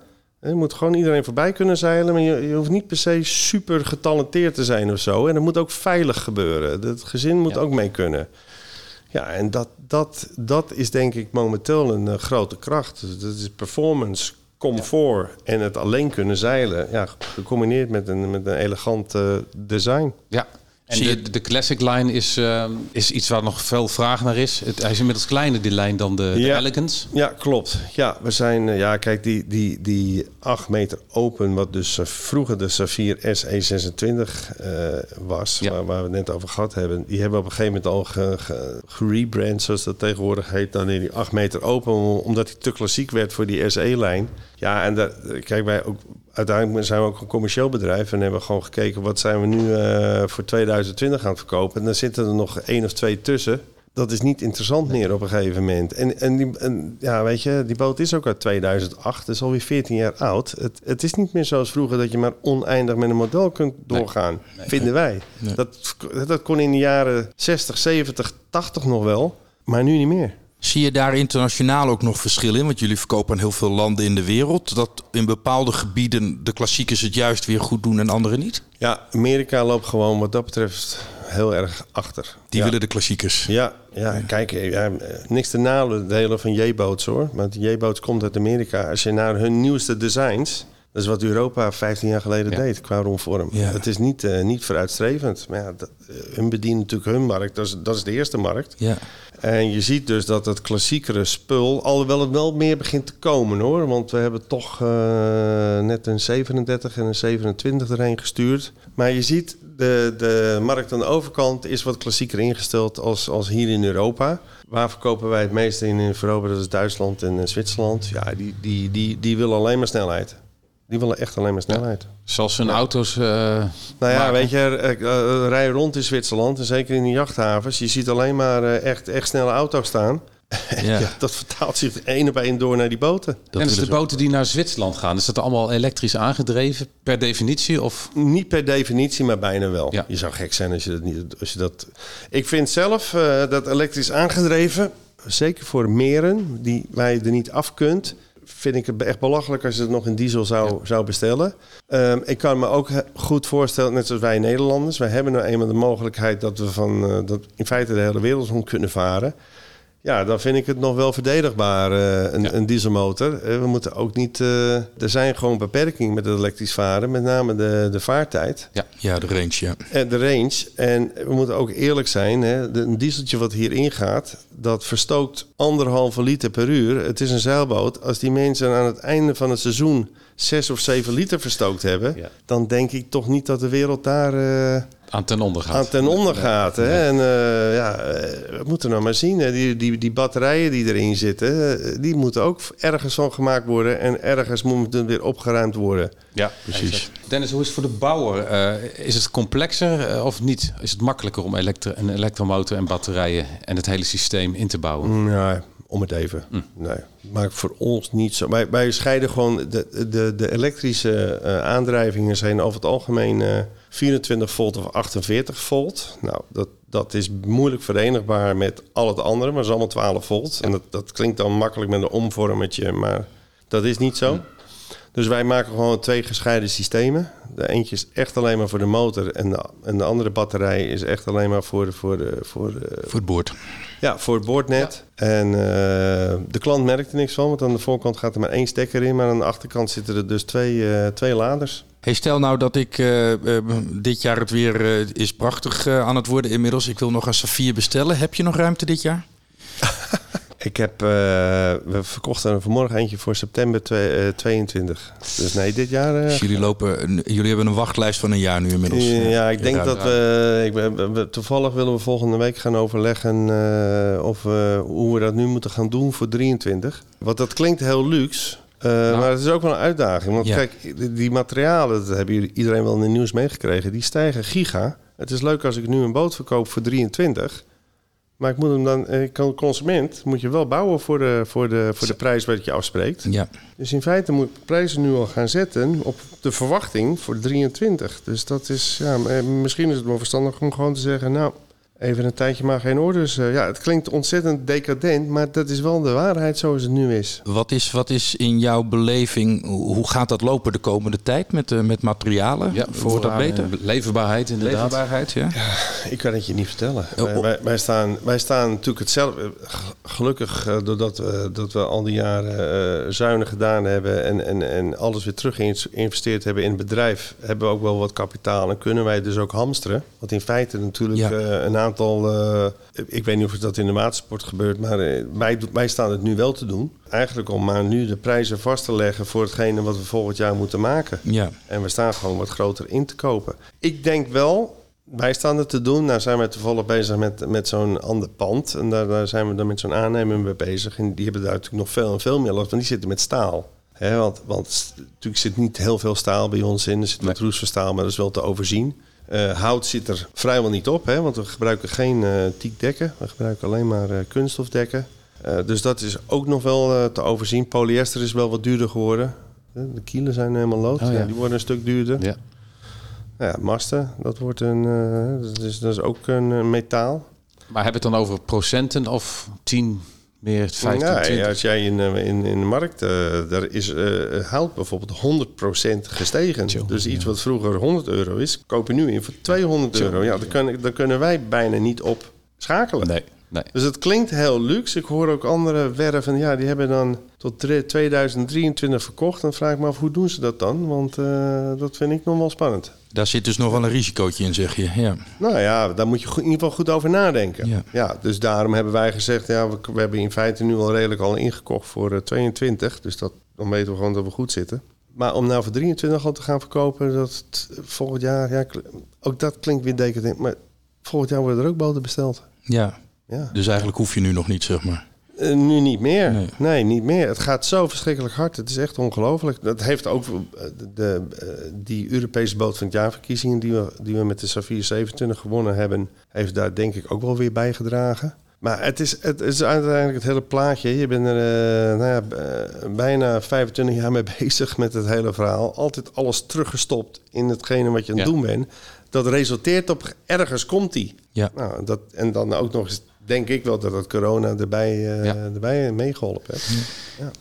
Je moet gewoon iedereen voorbij kunnen zeilen. Maar je, je hoeft niet per se super getalenteerd te zijn of zo. En het moet ook veilig gebeuren. Het gezin moet ook mee kunnen. Ja, en dat, dat, dat is denk ik momenteel een eh, grote kracht. Dus dat is performance, comfort en het alleen kunnen zeilen. Ja, gecombineerd met een, met een elegant eh, design. Ja. En de, de Classic Line is, eh, is iets waar nog veel vraag naar is. Het, hij is inmiddels kleiner, die lijn, dan de, de Ja. Elegance. Ja, klopt. Ja, we zijn, eh, ja, kijk, die, die, die 8 meter open, wat dus eh, vroeger de Safir SE26 eh, was, Ja. waar, waar we het net over gehad hebben, die hebben we op een gegeven moment al ge, ge- gerebrand, zoals dat tegenwoordig heet, dan in die 8 meter open, om- omdat die te klassiek werd voor die SE-lijn. Ja, en daar, kijk, wij ook, uiteindelijk zijn we ook een commercieel bedrijf en hebben gewoon gekeken wat zijn we nu eh, voor 2020 aan het verkopen. En dan zitten er nog één of twee tussen. Dat is niet interessant meer op een gegeven moment. En, en, die, en ja, weet je, die boot is ook uit 2008, dat is alweer 14 jaar oud. Het, het is niet meer zoals vroeger dat je maar oneindig met een model kunt doorgaan, vinden wij. Dat, dat kon in de jaren 60, 70, 80 nog wel, maar nu niet meer. Zie je daar internationaal ook nog verschil in? Want jullie verkopen aan heel veel landen in de wereld. Dat in bepaalde gebieden de klassiekers het juist weer goed doen en andere niet? Ja, Amerika loopt gewoon wat dat betreft heel erg achter. Die ja. willen de klassiekers. Ja, ja kijk, ja, eh, niks te nadelen van J-boats hoor. Want J-boats komt uit Amerika. Als je naar hun nieuwste designs... Dat is wat Europa 15 jaar geleden Ja. deed qua romvorm. Ja. Het is niet, eh, niet vooruitstrevend. Maar ja, dat, eh, hun bedienen natuurlijk hun markt. Dat is, dat is de eerste markt. Ja. En je ziet dus dat het klassiekere spul, alhoewel het wel meer begint te komen hoor. Want we hebben toch eh, net een 37 en een 27 erheen gestuurd. Maar je ziet, de, de markt aan de overkant is wat klassieker ingesteld als, als hier in Europa. Waar verkopen wij het meeste in in Europa? Dat is Duitsland en Zwitserland. Ja, die, die, die, die willen alleen maar snelheid. Die willen echt alleen maar snelheid. Zoals hun auto's. eh, Nou ja, maken. weet je, eh, eh, rij rond in Zwitserland en zeker in de jachthavens. Je ziet alleen maar echt, echt snelle auto's staan. Ja. Ja, dat vertaalt zich één op één door naar die boten. en dus willen de boten die naar Zwitserland gaan, is dat allemaal elektrisch aangedreven per definitie? Of Niet per definitie, maar bijna wel. Ja. Je zou gek zijn als je dat niet. Als je dat... Ik vind zelf eh, dat elektrisch aangedreven, zeker voor meren die waar je er niet af kunt, vind ik het echt belachelijk als je het nog in diesel zou, zou bestellen. Ehm, ik kan me ook goed voorstellen, net zoals wij Nederlanders, wij hebben nou eenmaal de mogelijkheid dat we van eh, dat in feite de hele wereld rond kunnen varen. Ja, dan vind ik het nog wel verdedigbaar, eh, een, Ja. een dieselmotor. Eh, we moeten ook niet... eh, er zijn gewoon beperkingen met het elektrisch varen, met name de, de vaartijd Ja, de range, ja. en de range. En we moeten ook eerlijk zijn, hè, de, een dieseltje wat hierin gaat, dat verstookt anderhalve liter per uur. Het is een zeilboot. Als die mensen aan het einde van het seizoen zes of zeven liter verstookt hebben, Ja. dan denk ik toch niet dat de wereld daar... eh, aan ten onder gaat? aan ten onder gaat. Hè? En eh, ja, eh, we moeten nou maar zien. Hè? Die, die, die batterijen die erin zitten, die moeten ook ergens van gemaakt worden. En ergens moet het weer opgeruimd worden. Ja, precies. Dennis, hoe is het voor de bouwer? Eh, is het complexer of niet? Is het makkelijker om elektro een elektromotor en batterijen en het hele systeem in te bouwen? Mm, Ja, om het even. Nee, maakt voor ons niet zo. Wij, wij scheiden gewoon... De, de, de elektrische eh, aandrijvingen zijn over het algemeen eh, 24 volt of 48 volt. Nou, dat, dat is moeilijk verenigbaar met al het andere. Maar het is allemaal 12 volt. En dat, dat klinkt dan makkelijk met een omvormetje, maar dat is niet zo. Dus wij maken gewoon twee gescheiden systemen. De eentje is echt alleen maar voor de motor en de, en de andere batterij is echt alleen maar voor de, voor de, voor de, Voor het boord. ja, voor het boordnet. En eh, de klant merkt er niks van, want aan de voorkant gaat er maar één stekker in, maar aan de achterkant zitten er dus twee, eh, twee laders. Hey, stel nou dat ik eh, eh, dit jaar het weer eh, is prachtig eh, aan het worden inmiddels. Ik wil nog een Safir bestellen. Heb je nog ruimte dit jaar? Ik heb, eh, we verkochten er vanmorgen eentje voor september twee- eh, 22. Dus nee, dit jaar. eh, Dus jullie, lopen, jullie hebben een wachtlijst van een jaar nu inmiddels. Ja, ik denk dat we, ik, we- we- Toevallig willen we volgende week gaan overleggen of we, hoe we dat nu moeten gaan doen voor 23. Want dat klinkt heel luxe. eh, Maar het is ook wel een uitdaging. Want Ja. kijk, die, die materialen, dat hebben iedereen wel in het nieuws meegekregen, die stijgen giga. Het is leuk als ik nu een boot verkoop voor 23. Maar ik moet hem dan, ik kan consument moet je wel bouwen voor de, voor de, voor de prijs wat je afspreekt. Ja. Dus in feite moet ik prijzen nu al gaan zetten op de verwachting voor 23. Dus dat is, ja, eh, misschien is het wel verstandig om gewoon te zeggen, nou, even een tijdje maar geen orders. Eh, ja, het klinkt ontzettend decadent, maar dat is wel de waarheid zoals het nu is. Wat is, wat is in jouw beleving, hoe gaat dat lopen de komende tijd met, eh, met materialen? Ja, Wordt dat beter? Leverbaarheid inderdaad. Leverbaarheid, ja. Ik kan het je niet vertellen. Oh, Wij, oh. wij, wij staan, wij staan natuurlijk hetzelfde. Gelukkig eh, doordat we, dat we al die jaren eh, zuinig gedaan hebben en, en, en alles weer terug geïnvesteerd hebben in het bedrijf, hebben we ook wel wat kapitaal en kunnen wij dus ook hamsteren. Want in feite natuurlijk Ja. eh, een aantal. Eh, ik weet niet of dat in de watersport gebeurt, maar eh, wij, wij staan het nu wel te doen. Eigenlijk om maar nu de prijzen vast te leggen voor hetgene wat we volgend jaar moeten maken. Ja. En we staan gewoon wat groter in te kopen. Ik denk wel, wij staan het te doen. Nou zijn we toevallig bezig met, met zo'n ander pand. En daar, daar zijn we dan met zo'n aannemer mee bezig. En die hebben daar natuurlijk nog veel en veel meer last van. Die zitten met staal. Hè, want, want natuurlijk zit niet heel veel staal bij ons in. Er zit wat roest van staal, maar dat is wel te overzien. Eh, hout zit er vrijwel niet op, hè, want we gebruiken geen eh teakdekken. We gebruiken alleen maar eh, kunststofdekken. Eh, dus dat is ook nog wel eh, te overzien. Polyester is wel wat duurder geworden. De kielen zijn helemaal lood. Oh, ja. ja, die worden een stuk duurder. Ja. Nou ja, masten, dat wordt een, eh, dat, is, dat is ook een metaal. Maar hebben we het dan over procenten of 10 meer, 15, Ja, 20? als jij in, eh, in, in de markt, eh, daar is eh, hout bijvoorbeeld 100% gestegen. Dus iets wat vroeger 100 euro is, koop je nu in voor 200 Tjo, euro. Ja, daar, kunnen, daar kunnen wij bijna niet op schakelen. Nee, nee. Dus het klinkt heel luxe. Ik hoor ook andere werven, ja, die hebben dan tot drie- 2023 verkocht. Dan vraag ik me af, hoe doen ze dat dan? Want eh, dat vind ik nog wel spannend. Daar zit dus nog wel een risicootje in, zeg je. Ja. Nou ja, daar moet je in ieder geval goed over nadenken. Ja. Ja. dus daarom hebben wij gezegd, ja, we, we hebben in feite nu al redelijk al ingekocht voor eh, 22. Dus dat, dan weten we gewoon dat we goed zitten. Maar om nou voor 23 al te gaan verkopen, dat volgend jaar, ja, ook dat klinkt weer decadent. Maar volgend jaar worden er ook boten besteld. ja. Ja. Dus eigenlijk hoef je nu nog niet, zeg maar. Eh, nu niet meer. Nee. Nee. niet meer. Het gaat zo verschrikkelijk hard. Het is echt ongelooflijk. Dat heeft ook eh, de, de, eh, die Europese boot van het jaarverkiezingen die we, die we met de Safir 27 gewonnen hebben, heeft daar denk ik ook wel weer bijgedragen. Maar het is, het is uiteindelijk het hele plaatje. Je bent er nou ja, bijna 25 jaar mee bezig met het hele verhaal. Altijd alles teruggestopt in hetgene wat je aan het Ja. doen bent. Dat resulteert op ergens komt die. Ja. Nou, dat, en dan ook nog eens denk ik wel dat het corona erbij, eh, Ja. erbij meegeholpen heeft.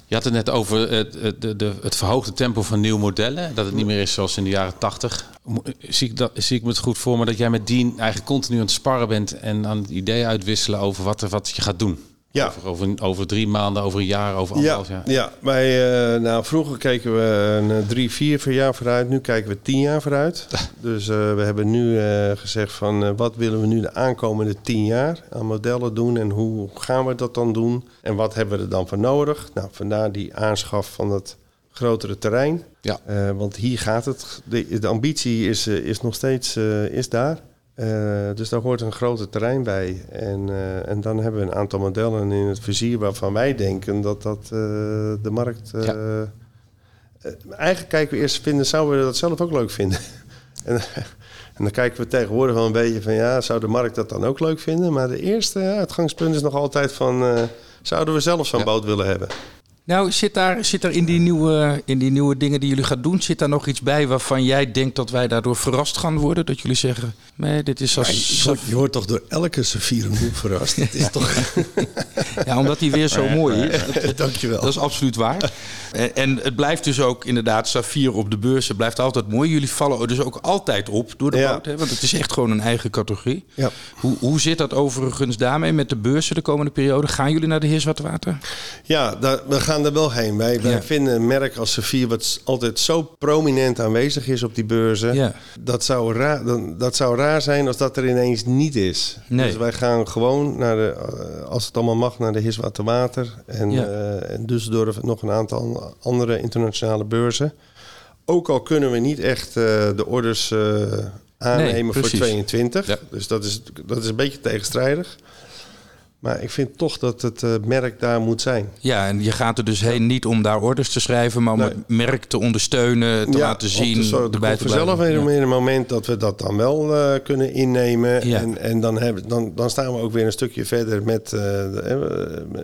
Je had het net over het, het, de, de- het verhoogde tempo van nieuwe modellen. Dat het niet meer is zoals in de jaren 80. Mo- Zie ik, dat, zie ik me het goed voor me dat jij met Dien eigenlijk continu aan het sparren bent en aan het ideeën uitwisselen over wat, er- wat je gaat doen? Ja. Over, over, over drie maanden, over een jaar, over Ja, anderhalf jaar. ja wij, eh, nou, vroeger keken we een eh, drie, vier jaar vooruit. Nu kijken we tien jaar vooruit. Dus eh, we hebben nu gezegd van wat willen we nu de aankomende tien jaar aan modellen doen en hoe gaan we dat dan doen en wat hebben we er dan voor nodig? Nou, vandaar die aanschaf van het grotere terrein. Ja. Want hier gaat het. De, de ambitie is, is nog steeds is daar. Eh, dus daar hoort een groter terrein bij. En, eh, en dan hebben we een aantal modellen in het vizier waarvan wij denken dat dat eh, de markt. Ja. eigenlijk kijken we eerst vinden, zouden we dat zelf ook leuk vinden? en, en dan kijken we tegenwoordig wel een beetje van ja, zou de markt dat dan ook leuk vinden? Maar de eerste uitgangspunt is nog altijd van zouden we zelf zo'n Ja. boot willen hebben? Nou, zit daar, zit daar in, die nieuwe, in die nieuwe dingen die jullie gaan doen, zit daar nog iets bij waarvan jij denkt dat wij daardoor verrast gaan worden? Dat jullie zeggen, nee, dit is als... Je, je wordt toch door elke boek verrast? Het is toch... ja, omdat hij weer zo mooi is. Dankjewel. Dat is absoluut waar. En, en, het blijft dus ook inderdaad, Safir op de beurs, het blijft altijd mooi. Jullie vallen dus ook altijd op door de ja. boot, hè? want het is echt gewoon een eigen categorie. Ja. Hoe, hoe zit dat overigens daarmee met de beurzen de komende periode? Gaan jullie naar de Heer Water? Ja, daar, we gaan er wel heen. Wij, wij vinden een merk als Safir wat altijd zo prominent aanwezig is op die beurzen. Ja. Dat, zou raar, dat zou raar zijn als dat er ineens niet is. Nee. Dus wij gaan gewoon naar de, als het allemaal mag, naar de Hiswater Water. En, Ja. eh, en Düsseldorf nog een aantal andere internationale beurzen. Ook al kunnen we niet echt eh, de orders eh, aannemen voor precies. 22. Ja. Dus dat is, dat is een beetje tegenstrijdig. Maar ik vind toch dat het eh, merk daar moet zijn. Ja, en je gaat er dus heen niet om daar orders te schrijven, maar om Nee. het merk te ondersteunen, te laten zien, zo- er erbij komt te vanzelf blijven. weer Ja. een moment dat we dat dan wel eh, kunnen innemen. Ja. En, en dan, hebben, dan, dan staan we ook weer een stukje verder met, eh,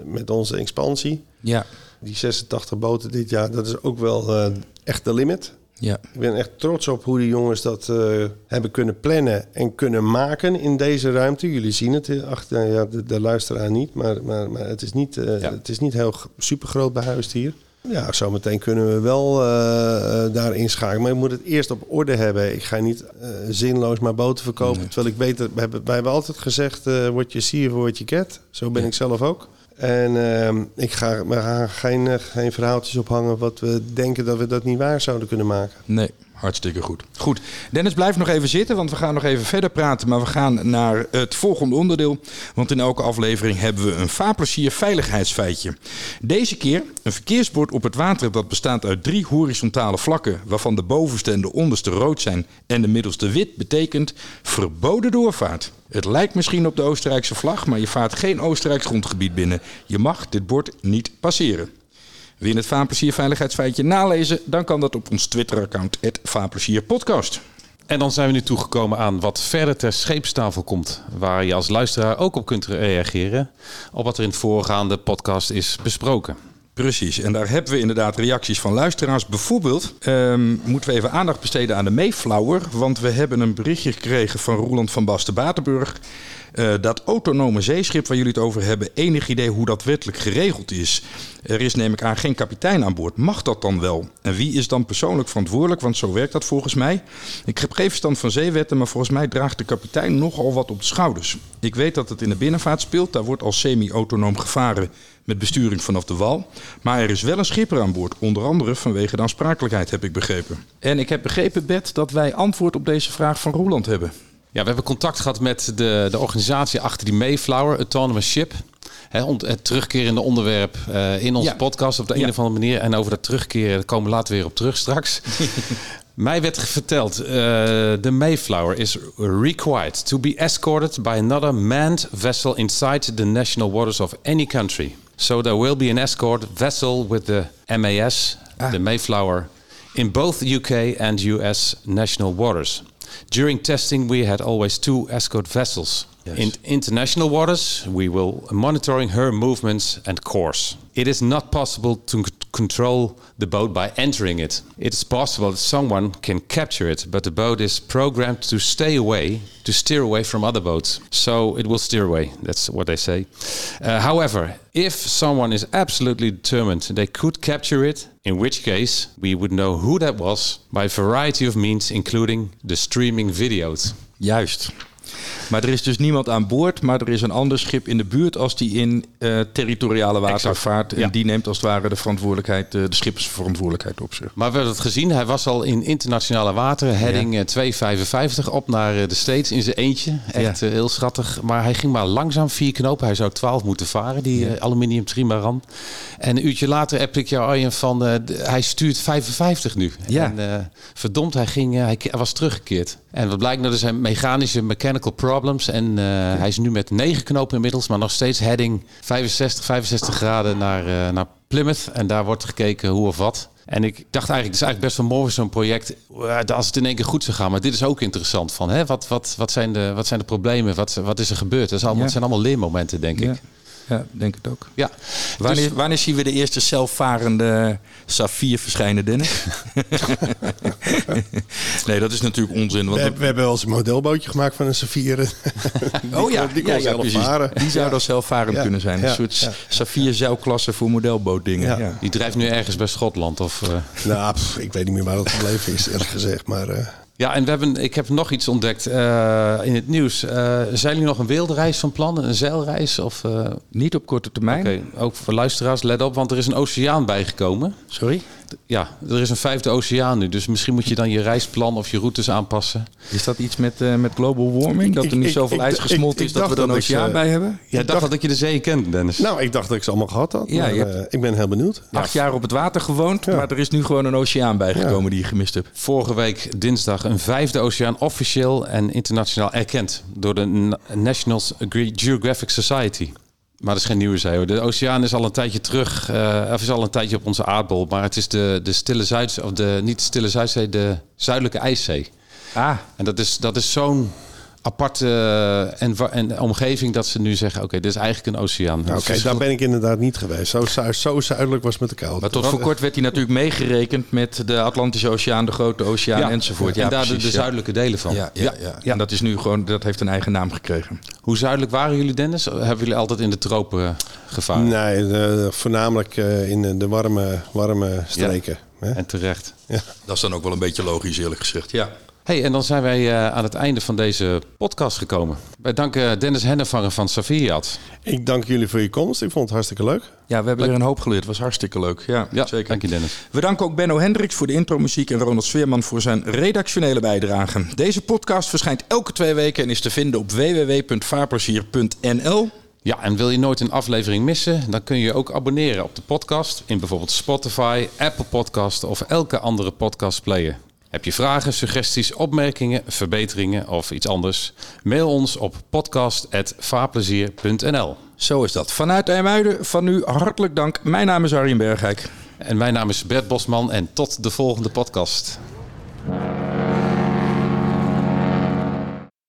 met- onze expansie. Ja, Die 86 boten dit jaar, dat is ook wel echt de limit. Ja. Ik ben echt trots op hoe die jongens dat eh, hebben kunnen plannen en kunnen maken in deze ruimte. Jullie zien het eh, achter ja, de, de luisteraar niet, maar, maar, maar het, is niet, eh, Ja. het is niet heel super groot behuisd hier. Ja, zometeen kunnen we wel eh, daar inschakelen. Maar je moet het eerst op orde hebben. Ik ga niet zinloos maar boten verkopen. Terwijl ik weet dat we hebben, wij hebben altijd gezegd: what you see for what you get. Zo ben Ja. ik zelf ook. En ehm, ik ga, gaan geen, eh, geen verhaaltjes ophangen wat we denken dat we dat niet waar zouden kunnen maken. Nee, hartstikke goed. Goed, Dennis blijf nog even zitten, want we gaan nog even verder praten. Maar we gaan naar het volgende onderdeel. Want in elke aflevering hebben we een vaarplezier veiligheidsfeitje. Deze keer een verkeersbord op het water dat bestaat uit drie horizontale vlakken... waarvan de bovenste en de onderste rood zijn en de middelste wit... betekent verboden doorvaart. Het lijkt misschien op de Oostenrijkse vlag, maar je vaart geen Oostenrijks grondgebied binnen. Je mag dit bord niet passeren. Wil je het veiligheidsfeitje nalezen? Dan kan dat op ons Twitter-account, het Vaarplezierpodcast. En dan zijn we nu toegekomen aan wat verder ter scheepstafel komt. Waar je als luisteraar ook op kunt reageren. Op wat er in het voorgaande podcast is besproken. Precies, en daar hebben we inderdaad reacties van luisteraars. Bijvoorbeeld ehm, moeten we even aandacht besteden aan de Mayflower. Want we hebben een berichtje gekregen van Roland van Basten-Batenburg. Eh, dat autonome zeeschip waar jullie het over hebben, enig idee hoe dat wettelijk geregeld is. Er is neem ik aan geen kapitein aan boord. Mag dat dan wel? En wie is dan persoonlijk verantwoordelijk? Want zo werkt dat volgens mij. Ik heb geen verstand van zeewetten, maar volgens mij draagt de kapitein nogal wat op de schouders. Ik weet dat het in de binnenvaart speelt. Daar wordt al semi-autonoom gevaren met besturing vanaf de wal. Maar er is wel een schipper aan boord. Onder andere vanwege de aansprakelijkheid, heb ik begrepen. En ik heb begrepen, Bert, dat wij antwoord op deze vraag van Roeland hebben. Ja, we hebben contact gehad met de, de organisatie achter die Mayflower, Autonomous Ship. Om het terugkerende onderwerp eh, in onze Ja. podcast op de Ja. een of andere manier. En over dat terugkeren daar komen we later weer op terug straks. Mij werd verteld, eh, de Mayflower is required to be escorted by another manned vessel inside the national waters of any country. So there will be an escort vessel with the MAS, Ah. the Mayflower, in both UK and US national waters. During testing, we had always two escort vessels. Yes. In international waters, we will monitoring her movements and course. It is not possible to control the boat by entering it. It is possible that someone can capture it, but the boat is programmed to stay away, to steer away from other boats. So it will steer away. That's what they say. Uh, however, if someone is absolutely determined, they could capture it. In which case, we would know who that was by a variety of means, including the streaming videos. Juist. Maar er is dus niemand aan boord, maar er is een ander schip in de buurt als die in eh, territoriale water Exact. vaart. En Ja. die neemt als het ware de verantwoordelijkheid, eh, de schippersverantwoordelijkheid op zich. Maar we hebben het gezien. Hij was al in internationale wateren. Heading eh, 255 op naar eh, de States in zijn eentje. Echt Ja. heel schattig. Maar hij ging maar langzaam vier knopen. Hij zou 12 moeten varen, die aluminium trimaran. En een uurtje later heb ik jou Arjen van... hij stuurt 55 nu. Ja. En verdomd, hij, ging, hij was teruggekeerd. En wat blijkt nou, er zijn mechanische mechanical problems. En eh, hij is nu met negen knopen inmiddels. Maar nog steeds heading 65, 65 graden naar, eh, naar Plymouth. En daar wordt gekeken hoe of wat. En ik dacht eigenlijk, het is eigenlijk best wel mooi voor zo'n project eh, als het in één keer goed zou gaan. Maar dit is ook interessant van, hè? Wat, wat, wat, zijn, de, wat zijn de problemen? Wat, wat is er gebeurd? Dat is allemaal, Ja. Zijn allemaal leermomenten, denk Ja. ik. Ja, denk het ook. Ja. Wanneer, Dus- wanneer zien we de eerste zelfvarende Safir verschijnen, Dennis? nee, dat is natuurlijk onzin. Want We, we hebben wel eens een modelbootje gemaakt van een Safire. oh ja, die kon ja, zelf precies. varen. Die zou Ja. dan zelfvarend Ja, kunnen zijn. Een ja, soort ja. Safir zeilklasse voor modelbootdingen. Ja. Ja. Die drijft nu ergens bij Schotland. Of, eh, nou, pff, ik weet niet meer waar dat gebleven is, eerlijk gezegd. Maar eh, Ja, en we hebben, ik heb nog iets ontdekt eh, in het nieuws. Eh, zijn jullie nog een wereldreis van plan? Een zeilreis? Of, eh, Niet op korte termijn. Oké, ook voor luisteraars, let op, want er is een oceaan bijgekomen. Sorry? Ja, er is een vijfde oceaan nu. Dus misschien moet je dan je reisplan of je routes aanpassen. Is dat iets met, eh, met global warming? Dat er nu ik- zoveel ik- ijs gesmolten ik is dat we dacht er een oceaan eh, bij hebben? Jij dacht, dat je de zee kent, Dennis. nou, ik dacht dat ik ze allemaal gehad had. Ja, maar, hebt- eh, ik ben heel benieuwd. Acht jaar op het water gewoond, Ja. maar er is nu gewoon een oceaan bijgekomen die je gemist hebt. Vorige week dinsdag een vijfde oceaan officieel en internationaal erkend door de Na- National Geographic Society. Maar dat is geen nieuwe zee hoor. De oceaan is al een tijdje terug, eh, of is al een tijdje op onze aardbol. Maar het is de, de stille Zuid, of de, niet de stille Zuidzee, de zuidelijke ijszee. Ah, En dat is, dat is zo'n aparte eh, enva- en omgeving dat ze nu zeggen: oké, dit is eigenlijk een oceaan. Nou, Oké, daar ben ik inderdaad niet geweest. Zo, zu- zo zuidelijk was het met de kou. maar tot voor kort werd hij natuurlijk meegerekend met de Atlantische Oceaan, de Grote Oceaan Ja, enzovoort. Ja, en daar de, precies, de ja. zuidelijke delen van. Ja, ja, ja. En dat is nu gewoon, dat heeft een eigen naam gekregen. Hoe zuidelijk waren jullie, Dennis? Hebben jullie altijd in de tropen gevaren? Nee, eh, voornamelijk eh, in de warme, warme streken. hè? En terecht. Dat is dan ook wel een beetje logisch, eerlijk gezegd. Ja. Hey, en dan zijn wij eh, aan het einde van deze podcast gekomen. Wij danken Dennis Hennevanger van Saviat. Ik dank jullie voor je komst. Ik vond het hartstikke leuk. ja, we hebben weer een hoop geleerd. Het was hartstikke leuk. Ja, Ja, zeker. dank je Dennis. We danken ook Benno Hendricks voor de intromuziek en Ronald Sveerman voor zijn redactionele bijdrage. Deze podcast verschijnt elke twee weken en is te vinden op www.vaarplezier.nl. Ja, en wil je nooit een aflevering missen? Dan kun je je ook abonneren op de podcast in bijvoorbeeld Spotify, Apple Podcast of elke andere podcastplayer. Heb je vragen, suggesties, opmerkingen, verbeteringen of iets anders? Mail ons op podcast.vaarplezier.nl. Zo is dat. Vanuit IJmuiden, van u hartelijk dank. Mijn naam is Arjen Bergijk. En mijn naam is Bert Bosman en tot de volgende podcast.